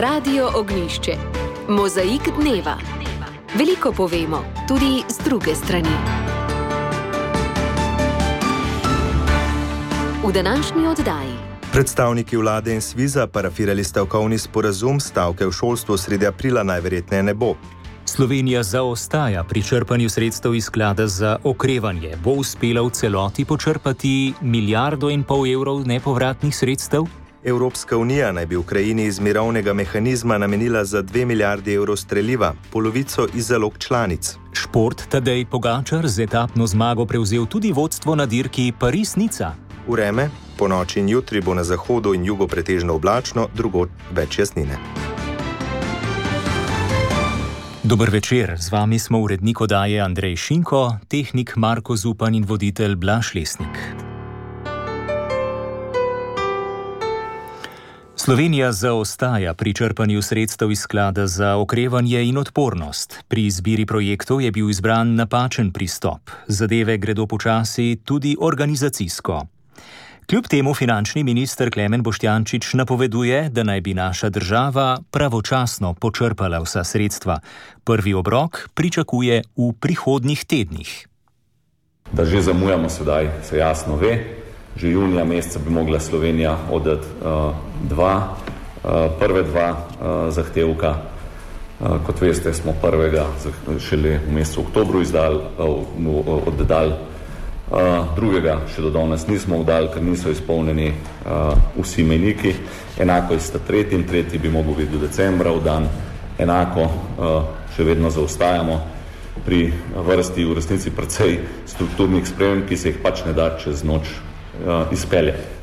Radio Ognišče, mozaik dneva. Veliko povemo, tudi z druge strani. V današnji oddaji. Predstavniki vlade in Sviza parafirali stavkovni sporazum, stavke v šolstvu sredi aprila najverjetneje ne bo. Slovenija zaostaja pri črpanju sredstev iz sklada za okrevanje. Bo uspela v celoti počrpati milijardo in pol evrov nepovratnih sredstev? Evropska unija naj bi Ukrajini iz mirovnega mehanizma namenila za 2 milijardi evrov streljiva, polovico iz zalog članic. Šport Tadej Pogačar z etapno zmago prevzel tudi vodstvo na dirki Paris-Nica. Vreme, po noči in jutri bo na zahodu in jugu pretežno oblačno, drugo več jasnine. Dober večer, z vami smo urednik odaje Andrej Šinko, tehnik Marko Zupan in voditelj Blaš Lesnik. Slovenija zaostaja pri črpanju sredstev iz sklada za okrevanje in odpornost. Pri izbiri projektov je bil izbran napačen pristop. Zadeve gredo počasi tudi organizacijsko. Kljub temu finančni minister Klemen Boštjančič napoveduje, da naj bi naša država pravočasno počrpala vsa sredstva. Prvi obrok pričakuje v prihodnjih tednih. Da že zamujamo sedaj, se jasno ve. Že junija meseca bi mogla Slovenija oddati uh, dva, uh, prve dva uh, zahtevka. Uh, kot veste, smo prvega šele v mesecu oktobru izdali, uh, oddali Uh, drugega še do danes nismo vdali, ker niso izpolnjeni uh, vsi meniki. Enako je sta tretji in tretji bi mogel biti do decembra vdan. Enako uh, še vedno zaostajamo pri vrsti v resnici precej strukturnih sprememb, ki se jih pač ne da čez noč uh, izpeljati.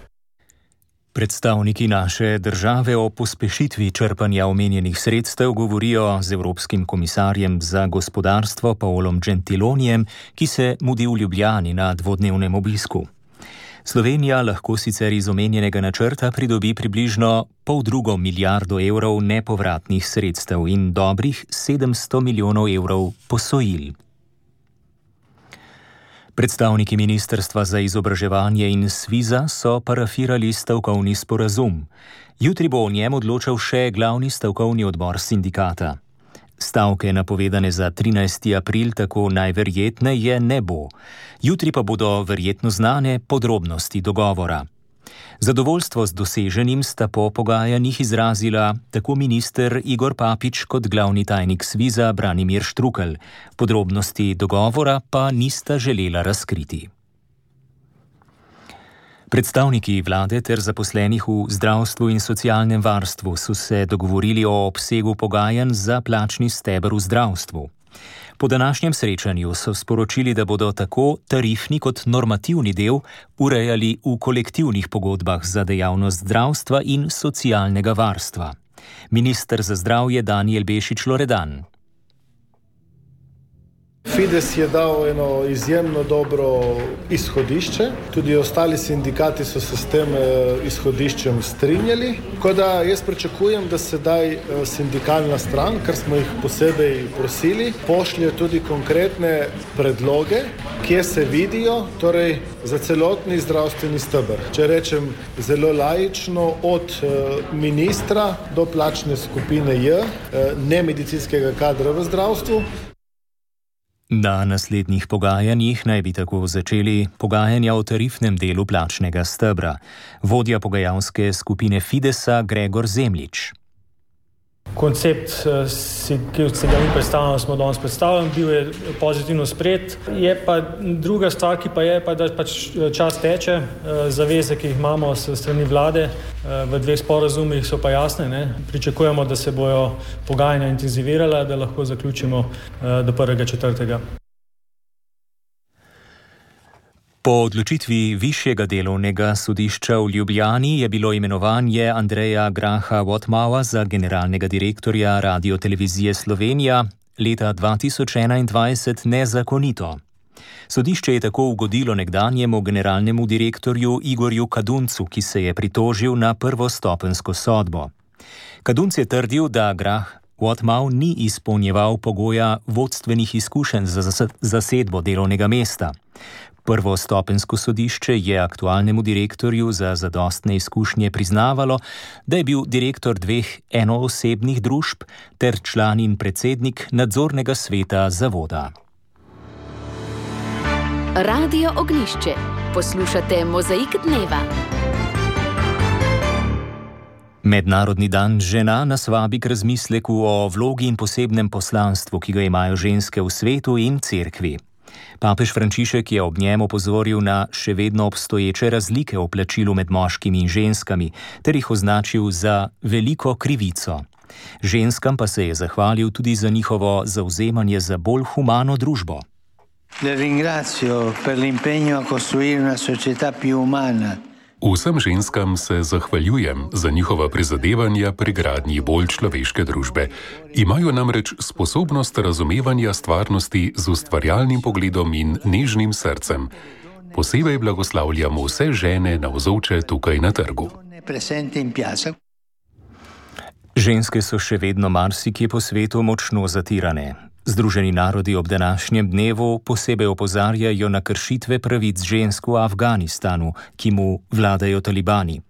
Predstavniki naše države o pospešitvi črpanja omenjenih sredstev govorijo z Evropskim komisarjem za gospodarstvo Paolom Gentilonijem, ki se mudi v Ljubljani na dvodnevnem obisku. Slovenija lahko sicer iz omenjenega načrta pridobi približno pol drugo milijardo evrov nepovratnih sredstev in dobrih 700 milijonov evrov posojil. Predstavniki Ministrstva za izobraževanje in Sviza so parafirali stavkovni sporazum. Jutri bo o njem odločal še glavni stavkovni odbor sindikata. Stavke napovedane za 13. april tako najverjetneje ne bo. Jutri pa bodo verjetno znane podrobnosti dogovora. Zadovoljstvo z doseženim sta po pogajanjih izrazila tako minister Igor Papič kot glavni tajnik Sviza Branimir Štrukel. Podrobnosti dogovora pa nista želela razkriti. Predstavniki vlade ter zaposlenih v zdravstvu in socialnem varstvu so se dogovorili o obsegu pogajanj za plačni stebr v zdravstvu. Po današnjem srečanju so sporočili, da bodo tako tarifni kot normativni del urejali v kolektivnih pogodbah za dejavnost zdravstva in socialnega varstva. Ministr za zdravje Daniel Bešič Loredan. Fides je dal eno izjemno dobro izhodišče, tudi ostali sindikati so se s tem eh, izhodiščem strinjali. Tako da jaz pričakujem, da sedaj eh, sindikalna stran, kar smo jih posebej prosili, pošlje tudi konkretne predloge, kje se vidijo, torej za celotni zdravstveni stebr. Če rečem zelo lajično, od eh, ministra do plačne skupine J, ne medicinskega kadra v zdravstvu. Na naslednjih pogajanjih naj bi tako začeli pogajanja o tarifnem delu plačnega stebra, vodja pogajalske skupine Fidesa Gregor Zemlič koncept eh, si, ki se ga mi predstavljamo, smo danes predstavljali, bil je pozitivno spred. Je pa druga stvar, ki pa je, pa, da pač eh, čas teče, eh, zaveze, ki jih imamo s strani vlade v dveh sporazumih so pa jasne. Ne? Pričakujemo, da se bojo pogajanja intenzivirala, da lahko zaključimo do 1.4. Po odločitvi Višjega delovnega sodišča v Ljubljani je bilo imenovanje Andreja Graha Wotmava za generalnega direktorja Radio Televizije Slovenija leta 2021 nezakonito. Sodišče je tako ugodilo nekdanjemu generalnemu direktorju Igorju Kaduncu, ki se je pritožil na prvostopensko sodbo. Kadunc je trdil, da Grah Wotmav ni izpolnjeval pogoja vodstvenih izkušenj za zasedbo delovnega mesta. Prvostopensko sodišče je aktualnemu direktorju za zadostne izkušnje priznavalo, da je bil direktor dveh enoosebnih družb ter član in predsednik nadzornega sveta zavoda. Radio Ognišče. Poslušate Mozaik dneva. Mednarodni dan žena nas vabi k razmisleku o vlogi in posebnem poslanstvu, ki ga imajo ženske v svetu in cerkvi. Papež Frančišek je ob njem opozoril na še vedno obstoječe razlike v plačilu med moškimi in ženskami, ter jih označil za veliko krivico. Ženskam pa se je zahvalil tudi za njihovo zauzemanje za bolj humano družbo. Le ringrazio per l'impegno a costruire una società più umana. Vsem ženskam se zahvaljujem za njihova prizadevanja pri gradnji bolj človeške družbe. Imajo namreč sposobnost razumevanja stvarnosti z ustvarjalnim pogledom in nežnim srcem. Posebej blagoslavljamo vse žene na vzoče tukaj na trgu. Ženske so še vedno marsikje po svetu močno zatirane. Združeni narodi ob današnjem dnevu posebej opozarjajo na kršitve pravic žensk v Afganistanu, ki mu vladajo talibani.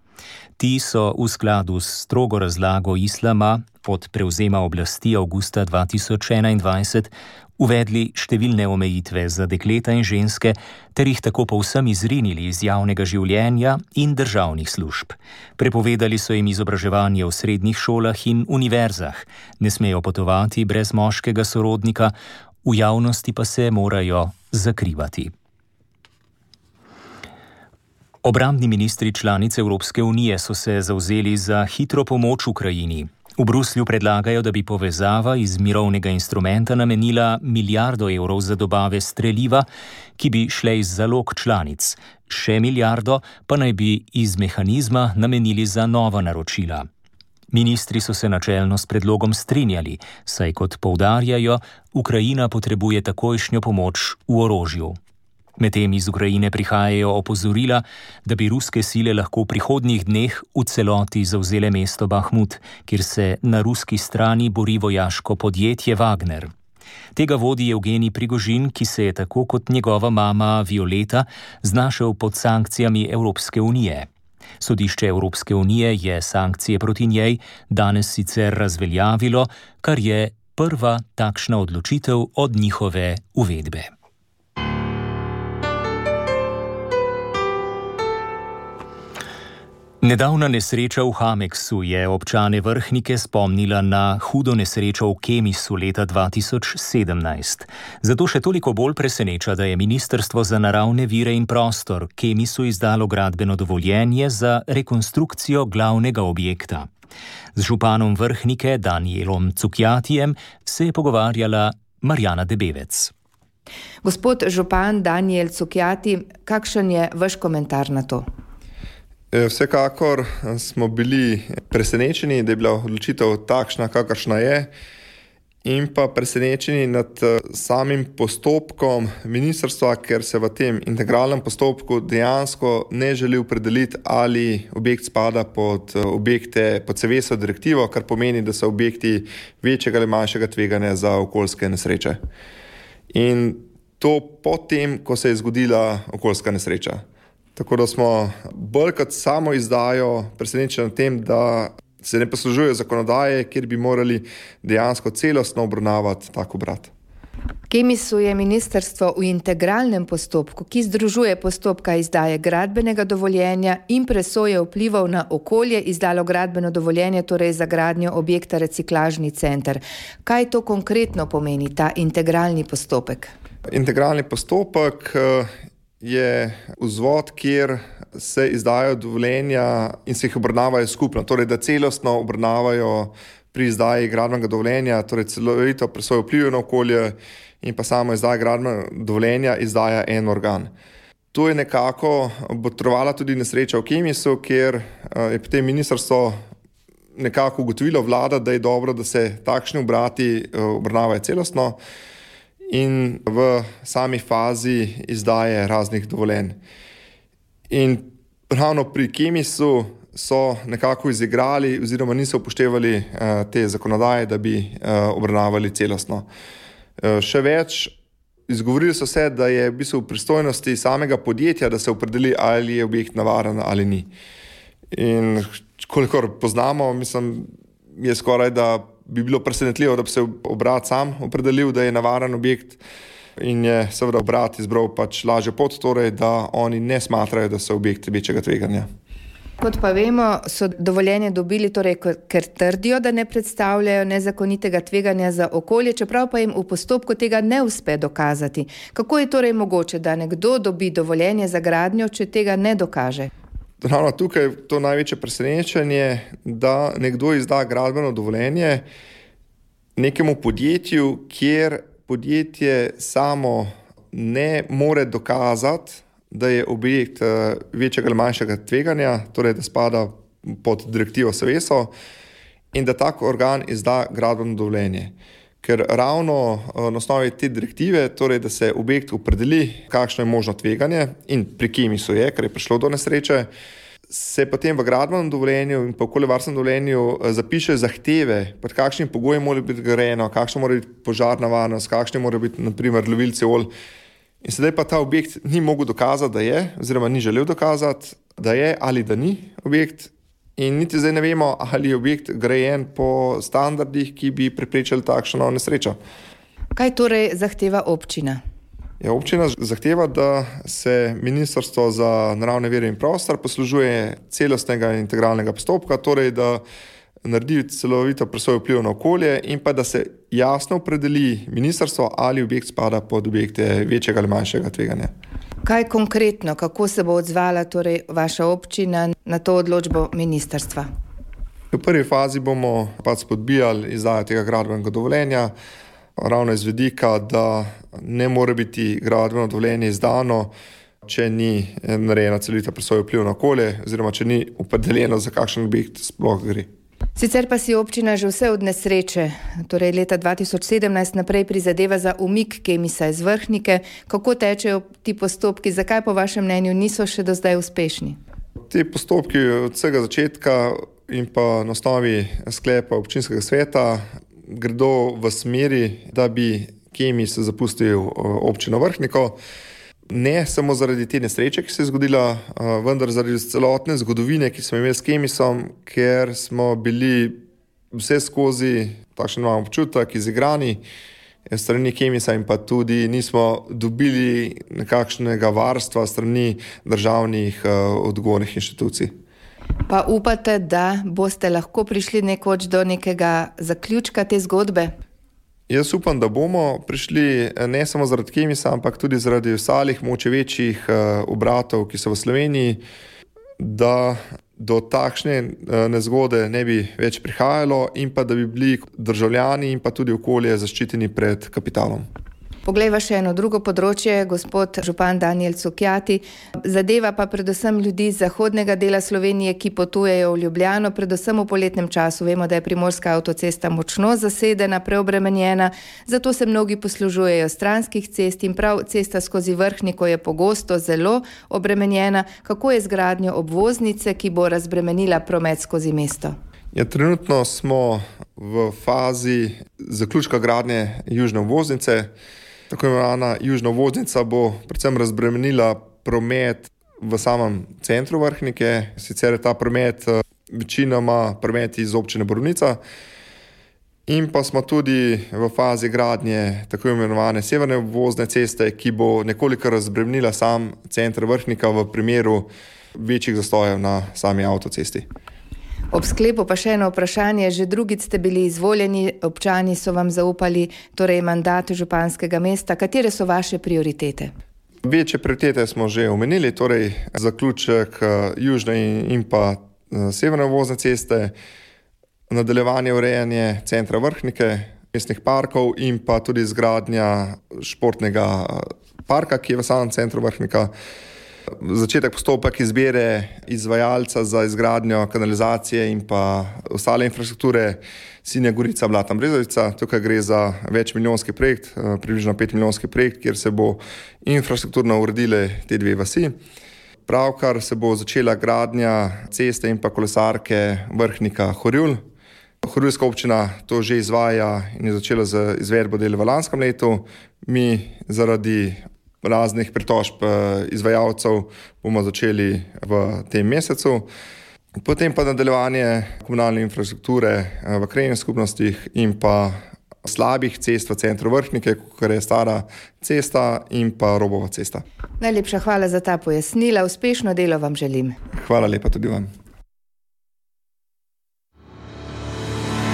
Ti so v skladu s strogo razlago islama od prevzema oblasti avgusta 2021 uvedli številne omejitve za dekleta in ženske, ter jih tako povsem izrinili iz javnega življenja in državnih služb. Prepovedali so jim izobraževanje v srednjih šolah in univerzah, ne smejo potovati brez moškega sorodnika, v javnosti pa se morajo zakrivati. Obrambni ministri članice Evropske unije so se zauzeli za hitro pomoč Ukrajini. V Bruslju predlagajo, da bi povezava iz mirovnega instrumenta namenila milijardo evrov za dobave streljiva, ki bi šle iz zalog članic, še milijardo pa naj bi iz mehanizma namenili za nova naročila. Ministri so se načelno s predlogom strinjali, saj kot poudarjajo, Ukrajina potrebuje takojšnjo pomoč v orožju. Medtem iz Ukrajine prihajajo opozorila, da bi ruske sile lahko v prihodnjih dneh v celoti zauzele mesto Bahmut, kjer se na ruski strani bori vojaško podjetje Wagner. Tega vodi Evgenij Prigožin, ki se je tako kot njegova mama Violeta znašel pod sankcijami Evropske unije. Sodišče Evropske unije je sankcije proti njej danes sicer razveljavilo, kar je prva takšna odločitev od njihove uvedbe. Nedavna nesreča v Hameksu je občane vrhnike spomnila na hudo nesrečo v Kemisu leta 2017. Zato še toliko bolj preseneča, da je Ministrstvo za naravne vire in prostor Kemisu izdalo gradbeno dovoljenje za rekonstrukcijo glavnega objekta. Z županom vrhnike Danielom Cukjatijem se je pogovarjala Marjana Debevec. Gospod župan Daniel Cukjati, kakšen je vaš komentar na to? E, vsekakor e, smo bili presenečeni, da je bila odločitev takšna, kakršna je, in pa presenečeni nad e, samim postopkom ministrstva, ker se v tem integralnem postopku dejansko ne želi opredeliti, ali objekt spada pod objekte pod CVS-o direktivo, kar pomeni, da so objekti večjega ali manjšega tveganja za okoljske nesreče. In to potem, ko se je zgodila okoljska nesreča. Tako da smo bolj kot samo izdajo presenečeni nad tem, da se ne poslužujejo zakonodaje, kjer bi morali dejansko celostno obravnavati tako brat. Kemisu je ministrstvo v integralnem postopku, ki združuje postopka izdaje gradbenega dovoljenja in presoje vplivov na okolje, izdalo gradbeno dovoljenje torej za gradnjo objekta reciklažni center. Kaj to konkretno pomeni, ta integralni postopek? Integralni postopek je vzvod, kjer se izdajo dovoljenja in se jih obravnavajo skupno, torej da celostno obravnavajo pri izdaji gradbenega dovoljenja, torej celovito presojo vplivov na okolje in pa samo izdajo gradbenega dovoljenja izdaja en organ. To je nekako botrovala tudi nesreča v Kemisu, kjer eh, je potem ministrstvo nekako ugotovilo vlada, da je dobro, da se takšni obrati eh, obravnavajo celostno in v sami fazi izdaje raznih dovoljenj. In ravno pri Kemisu so nekako izigrali, oziroma niso upoštevali uh, te zakonodaje, da bi uh, obravnavali celostno. Uh, še več, Izgovorili so se, da je v bistvu v pristojnosti samega podjetja, da se opredeli, ali je objekt navaren ali ni. In kolikor poznamo, mislim, je skoraj da bi bilo presenetljivo, da bi se obrat sam opredelil, da je navaren objekt. In je seveda obrat izbral pač lažjo pot, torej da oni ne smatrajo, da so objekti večjega tveganja. Kot pa vemo, so dovoljenje dobili, torej, ker trdijo, da ne predstavljajo nezakonitega tveganja za okolje, čeprav pa jim v postopku tega ne uspe dokazati. Kako je torej mogoče, da nekdo dobi dovoljenje za gradnjo, če tega ne dokaže? Ravno tukaj je to največje presenečenje, da nekdo izda gradbeno dovoljenje nekemu podjetju, kjer podjetje samo ne more dokazati, da je objekt eh, večjega ali manjšega tveganja, torej da spada pod direktivo SVSO in da tak organ izda gradbeno dovoljenje. Ker ravno eh, na osnovi te direktive, torej da se objekt opredeli, kakšno je možno tveganje in pri kemisu je, ker je prišlo do nesreče, se potem v gradbenem dovoljenju in okoljevarstvenem dovoljenju eh, zapiše zahteve, pod kakšnimi pogoji mora biti grejeno, kakšna mora biti požarna varnost, kakšni mora biti naprimer lovilci olj. In sedaj pa ta objekt ni mogel dokazati, da je, oziroma ni želel dokazati, da je ali da ni objekt. In niti zdaj ne vemo, ali je objekt grejen po standardih, ki bi preprečili takšno nesrečo. Kaj torej zahteva občina? Ja, občina zahteva, da se Ministrstvo za naravne vire in prostor poslužuje celostnega in integralnega postopka, torej da naredi celovito presojo vpliv na okolje in pa da se jasno opredeli ministrstvo, ali objekt spada pod objekte večjega ali manjšega tveganja. Kaj konkretno, kako se bo odzvala torej vaša občina na to odločbo ministrstva? V prvi fazi bomo pač spodbijali izdajo tega gradbenega dovoljenja, ravno iz vidika, da ne more biti gradbeno dovoljenje izdano, če ni narejena celovita presoja vpliv na okolje, oziroma če ni opredeljeno, za kakšen objekt sploh gre. Sicer pa si občina že vse od nesreče, torej leta 2017 naprej prizadeva za umik kemisa iz vrhnike. Kako tečejo ti postopki, zakaj po vašem mnenju niso še do zdaj uspešni? Ti postopki od vsega začetka in pa na osnovi sklepa občinskega sveta gredo v smeri, da bi kemis zapustil občino vrhniko ne samo zaradi te nesreče, ki se je zgodila, vendar zaradi celotne zgodovine, ki smo imeli s Kemisom, ker smo bili vse skozi, takšen imamo občutek, izigrani strani Kemisa in pa tudi nismo dobili nekakšnega varstva strani državnih odgovornih inštitucij. Pa upate, da boste lahko prišli nekoč do nekega zaključka te zgodbe? Jaz upam, da bomo prišli eh, ne samo zaradi Kemisa, ampak tudi zaradi ostalih moče večjih uh, obratov, ki so v Sloveniji, da do takšne uh, nezgode ne bi več prihajalo in pa da bi bili državljani in pa tudi okolje zaščiteni pred kapitalom. Poglejva še eno drugo področje, gospod župan Daniel Cukjati. Zadeva pa predvsem ljudi iz zahodnega dela Slovenije, ki potujejo v Ljubljano, predvsem v poletnem času. Vemo, da je primorska avtocesta močno zasedena, preobremenjena, zato se mnogi poslužujejo stranskih cest in prav cesta skozi vrhniko je pogosto zelo obremenjena. Kako je z gradnjo obvoznice, ki bo razbremenila promet skozi mesto? Ja, trenutno smo v fazi zaključka gradnje južne obvoznice. Tako imenovana južna voznica bo predvsem razbremenila promet v samem centru vrhnike, sicer je ta promet eh, večinoma promet iz občine Borovnica. In pa smo tudi v fazi gradnje tako imenovane severne vozne ceste, ki bo nekoliko razbremenila sam center vrhnika v primeru večjih zastojev na sami avtocesti. Ob sklepu pa še eno vprašanje. Že drugič ste bili izvoljeni, občani so vam zaupali torej mandat županskega mesta. Katere so vaše prioritete? Večje prioritete smo že omenili, torej zaključek eh, južne in pa eh, severne vozne ceste, nadaljevanje urejanja centra vrhnike, mestnih parkov in pa tudi zgradnja športnega eh, parka, ki je v samem centru vrhnika začetek postopek izbire izvajalca za izgradnjo kanalizacije in pa ostale infrastrukture Sinja Gorica, Blata Brezovica. Tukaj gre za večmilijonski projekt, eh, približno petmilijonski projekt, kjer se bo infrastrukturno uredile te dve vasi. Pravkar se bo začela gradnja ceste in pa kolesarke vrhnika Horjul. Hrvatska občina to že izvaja in je začela z izvedbo del v lanskem letu. Mi zaradi raznih pritožb eh, izvajalcev bomo začeli v tem mesecu. Potem pa nadaljevanje komunalne infrastrukture eh, v krajnih skupnostih in pa slabih cest v centru Vrhnike, kar je stara cesta in pa robova cesta. Najlepša hvala za ta pojasnila, uspešno delo vam želim. Hvala lepa tudi vam.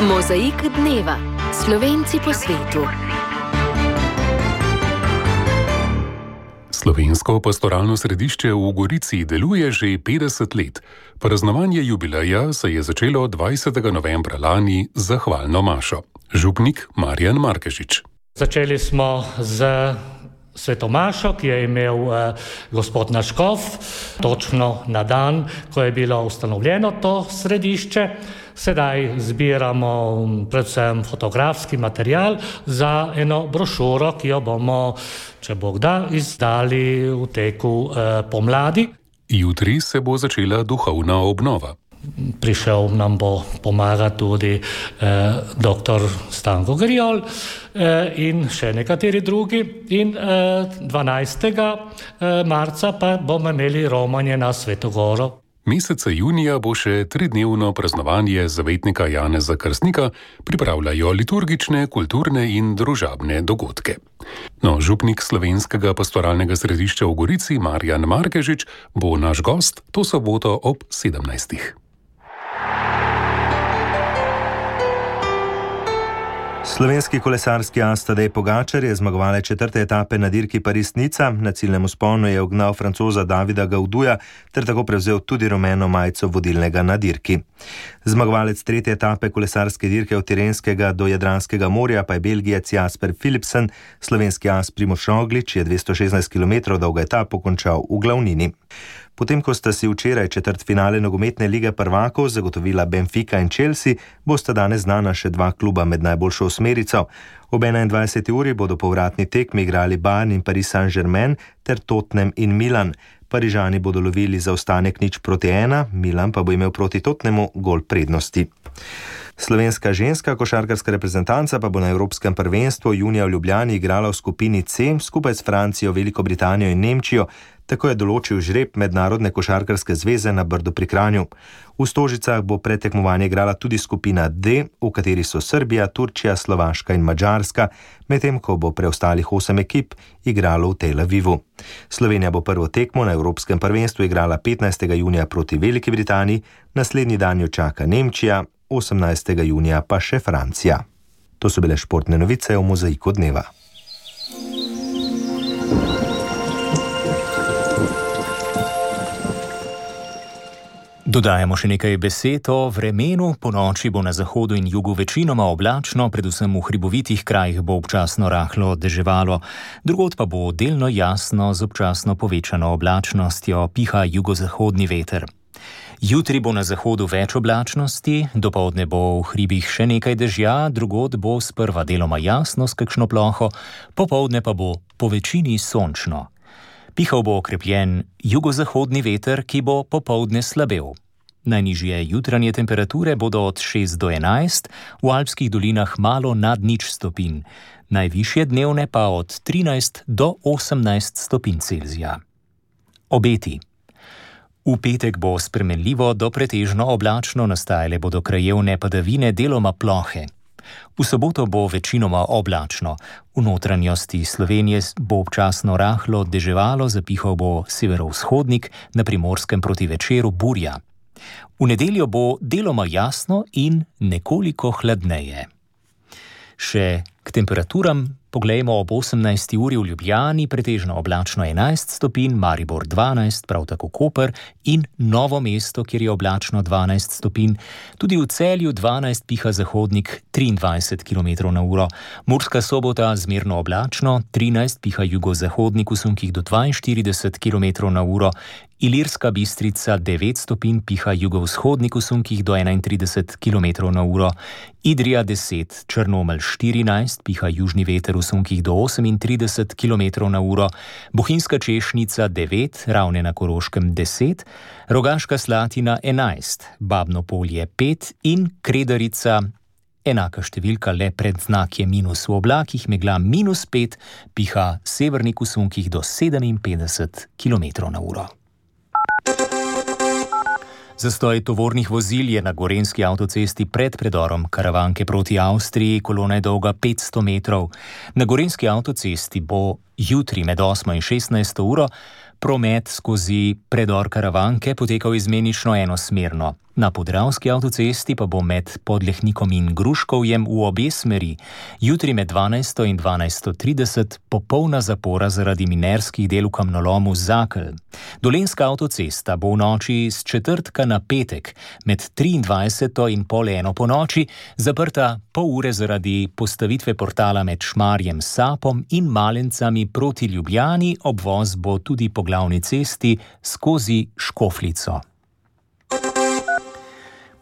Mozaik dneva. Slovenci po svetu. Slovensko pastoralno središče v Gorici deluje že 50 let. Praznovanje jubileja se je začelo 20. novembra lani z zahvalno mašo. Župnik Marjan Markežič. Začeli smo z svetomašo, ki je imel eh, gospod Naškov, točno na dan, ko je bilo ustanovljeno to središče. Sedaj zbiramo predvsem fotografski material za eno brošuro, ki jo bomo, če bo kdaj, izdali v teku eh, pomladi. Jutri se bo začela duhovna obnova. Prišel nam bo pomagati tudi eh, dr. Stanko Grijol eh, in še nekateri drugi. In eh, 12. Eh, marca pa bomo imeli romanje na Svetogoro. Meseca junija bo še tridnevno praznovanje zavetnika Janeza Krstnika, pripravljajo liturgične, kulturne in družabne dogodke. No, župnik slovenskega pastoralnega središča v Gorici, Marjan Markežič, bo naš gost to soboto ob 17. Slovenski kolesarski Astadej Pogačar je zmagovalec četrte etape na dirki Paris-Nica, na ciljnem usponu je ugnal francoza Davida Gauduja ter tako prevzel tudi rumeno majico vodilnega na dirki. Zmagovalec tretje etape kolesarske dirke od Tirenskega do Jadranskega morja pa je Belgijec Jasper Philipsen, slovenski as Primoš Roglič je 216 km dolgo etapo končal v glavnini. Potem, ko sta si včeraj četrt finale nogometne lige prvakov zagotovila Benfica in Chelsea, bosta danes znana še dva kluba med najboljšo osmerico. Ob 21. uri bodo povratni tekmi igrali Bayern in Paris Saint-Germain ter Tottenham in Milan. Parižani bodo lovili za ostanek nič proti ena, Milan pa bo imel proti Tottenhamu gol prednosti. Slovenska ženska košarkarska reprezentanca pa bo na Evropskem prvenstvu junija v Ljubljani igrala v skupini C skupaj s Francijo, Veliko Britanijo in Nemčijo, tako je določil žreb Mednarodne košarkarske zveze na Brdu pri Kranju. V Stožicah bo pretekmovanje igrala tudi skupina D, v kateri so Srbija, Turčija, Slovaška in Mačarska, medtem ko bo preostalih osem ekip igralo v Tel Avivu. Slovenija bo prvo tekmo na Evropskem prvenstvu igrala 15. junija proti Veliki Britaniji, naslednji dan jo čaka Nemčija, 18. junija pa še Francija. To so bile športne novice o mozaiku dneva. Dodajamo še nekaj besed o vremenu. Po noči bo na zahodu in jugu večinoma oblačno, predvsem v hribovitih krajih bo občasno rahlo deževalo, drugod pa bo delno jasno z občasno povečano oblačnostjo, piha jugozahodni veter. Jutri bo na zahodu več oblačnosti, dopoledne bo v hribih še nekaj dežja, drugod bo sprva deloma jasno s kakšno ploho, popoldne pa bo po večini sončno. Pihal bo okrepljen jugozahodni veter, ki bo popoldne slabel. Najnižje jutranje temperature bodo od 6 do 11, v alpskih dolinah malo nad nič stopinj, najvišje dnevne pa od 13 do 18 stopinj Celzija. Obeti. V petek bo spremenljivo do pretežno oblačno, nastajale bodo krajevne padavine, deloma plohe. V soboto bo večinoma oblačno, v notranjosti Slovenije bo občasno rahlo deževalo, zapihal bo severovzhodnik, na primorskem proti večeru burja. V nedeljo bo deloma jasno in nekoliko hladneje. Še k temperaturam Poglejmo ob 18. uri v Ljubljani, pretežno oblačno 11 stopinj, Maribor 12, prav tako Koper in Novo mesto, kjer je oblačno 12 stopinj, tudi v celju 12 piha zahodnik 23 km/h, Murska sobota zmerno oblačno 13 piha jugozahodnik v sunkih do 42 km/h, Ilirska bistrica 9 stopinj piha jugovzhodnik v sunkih do 31 km/h, Idrija 10, Črnomelj 14 piha južni veter v sunkih do 38 km/h, Bohinjska češnica 9, ravne na Koroškem 10, Rogaška slatina 11, Babno polje 5 in Kredarica. Enaka številka le pred znakom minus v oblakih, megla minus 5, piha severnik v sunkih do 57 km/h. Zastoj tovornih vozil je na gorenski avtocesti pred predorom Karavanke proti Avstriji, kolona je dolga 500 metrov. Na gorenski avtocesti bo jutri med 8 in 16 uro promet skozi predor Karavanke potekal izmenično enosmerno. Na podravski avtocesti pa bo med Podlehnikom in Gruškovjem v obe smeri jutri med 12 in 12.30 popolna zapora zaradi minerskih del v kamnolomu Zakel. Dolenska avtocesta bo v noči z četrtka na petek med 23 in pol eno po noči zaprta pol ure zaradi postavitve portala med Šmarjem Sapom in Malencami proti Ljubljani, obvoz bo tudi po glavni cesti skozi Škoflico.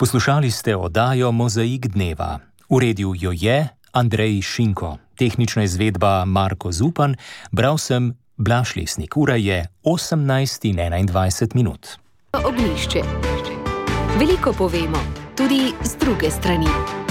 Poslušali ste oddajo Mozaik dneva. Uredil jo je Andrej Šinko, tehnična izvedba Marko Zupan, bral sem Blaš Lesnik. Ura je 18:21 minut. Oglišče. Veliko povemo, tudi z druge strani.